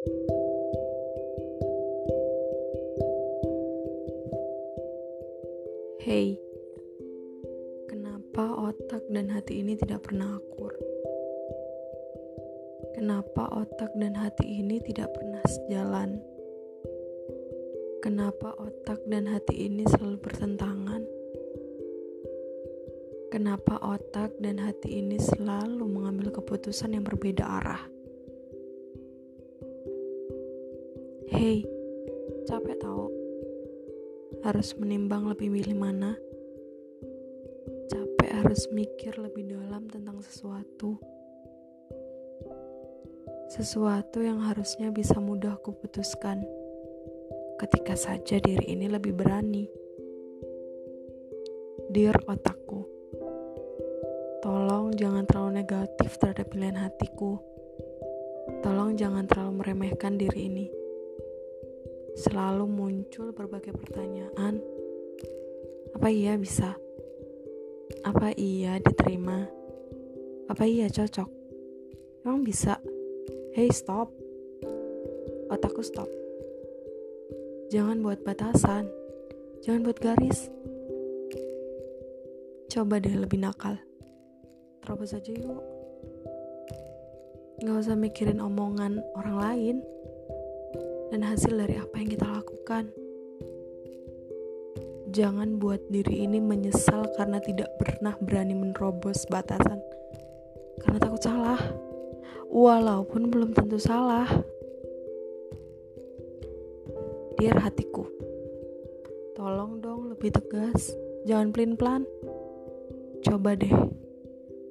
Hei, kenapa otak dan hati ini tidak pernah akur? Kenapa otak dan hati ini tidak pernah sejalan? Kenapa otak dan hati ini selalu bertentangan? Kenapa otak dan hati ini selalu mengambil keputusan yang berbeda arah? Hei, capek tahu? Harus menimbang lebih milih mana? Capek harus mikir lebih dalam tentang sesuatu. Sesuatu yang harusnya bisa mudah kuputuskan. Ketika saja diri ini lebih berani. Dear otakku, tolong jangan terlalu negatif terhadap pilihan hatiku. Tolong jangan terlalu meremehkan diri ini selalu muncul berbagai pertanyaan. Apa iya bisa? Apa iya diterima? Apa iya cocok? Emang bisa? Hey stop. Otakku stop. Jangan buat batasan. Jangan buat garis. Coba deh lebih nakal. Terobos aja yuk. Gak usah mikirin omongan orang lain dan hasil dari apa yang kita lakukan. Jangan buat diri ini menyesal karena tidak pernah berani menerobos batasan. Karena takut salah. Walaupun belum tentu salah. Dear hatiku. Tolong dong lebih tegas. Jangan pelin-pelan. Coba deh.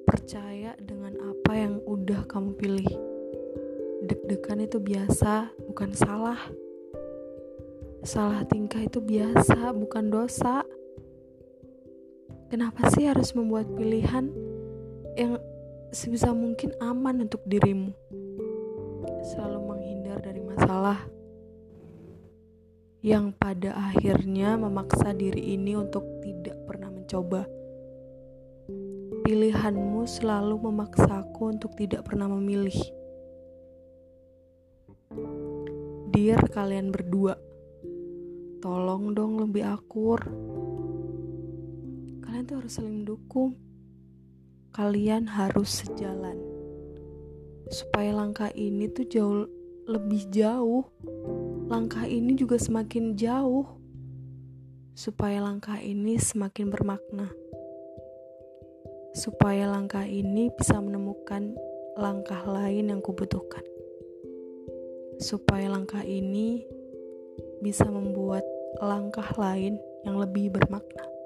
Percaya dengan apa yang udah kamu pilih deg-degan itu biasa, bukan salah. Salah tingkah itu biasa, bukan dosa. Kenapa sih harus membuat pilihan yang sebisa mungkin aman untuk dirimu? Selalu menghindar dari masalah yang pada akhirnya memaksa diri ini untuk tidak pernah mencoba. Pilihanmu selalu memaksaku untuk tidak pernah memilih. Dear kalian berdua, tolong dong lebih akur. Kalian tuh harus saling mendukung. Kalian harus sejalan. Supaya langkah ini tuh jauh lebih jauh. Langkah ini juga semakin jauh. Supaya langkah ini semakin bermakna. Supaya langkah ini bisa menemukan langkah lain yang kubutuhkan supaya langkah ini bisa membuat langkah lain yang lebih bermakna.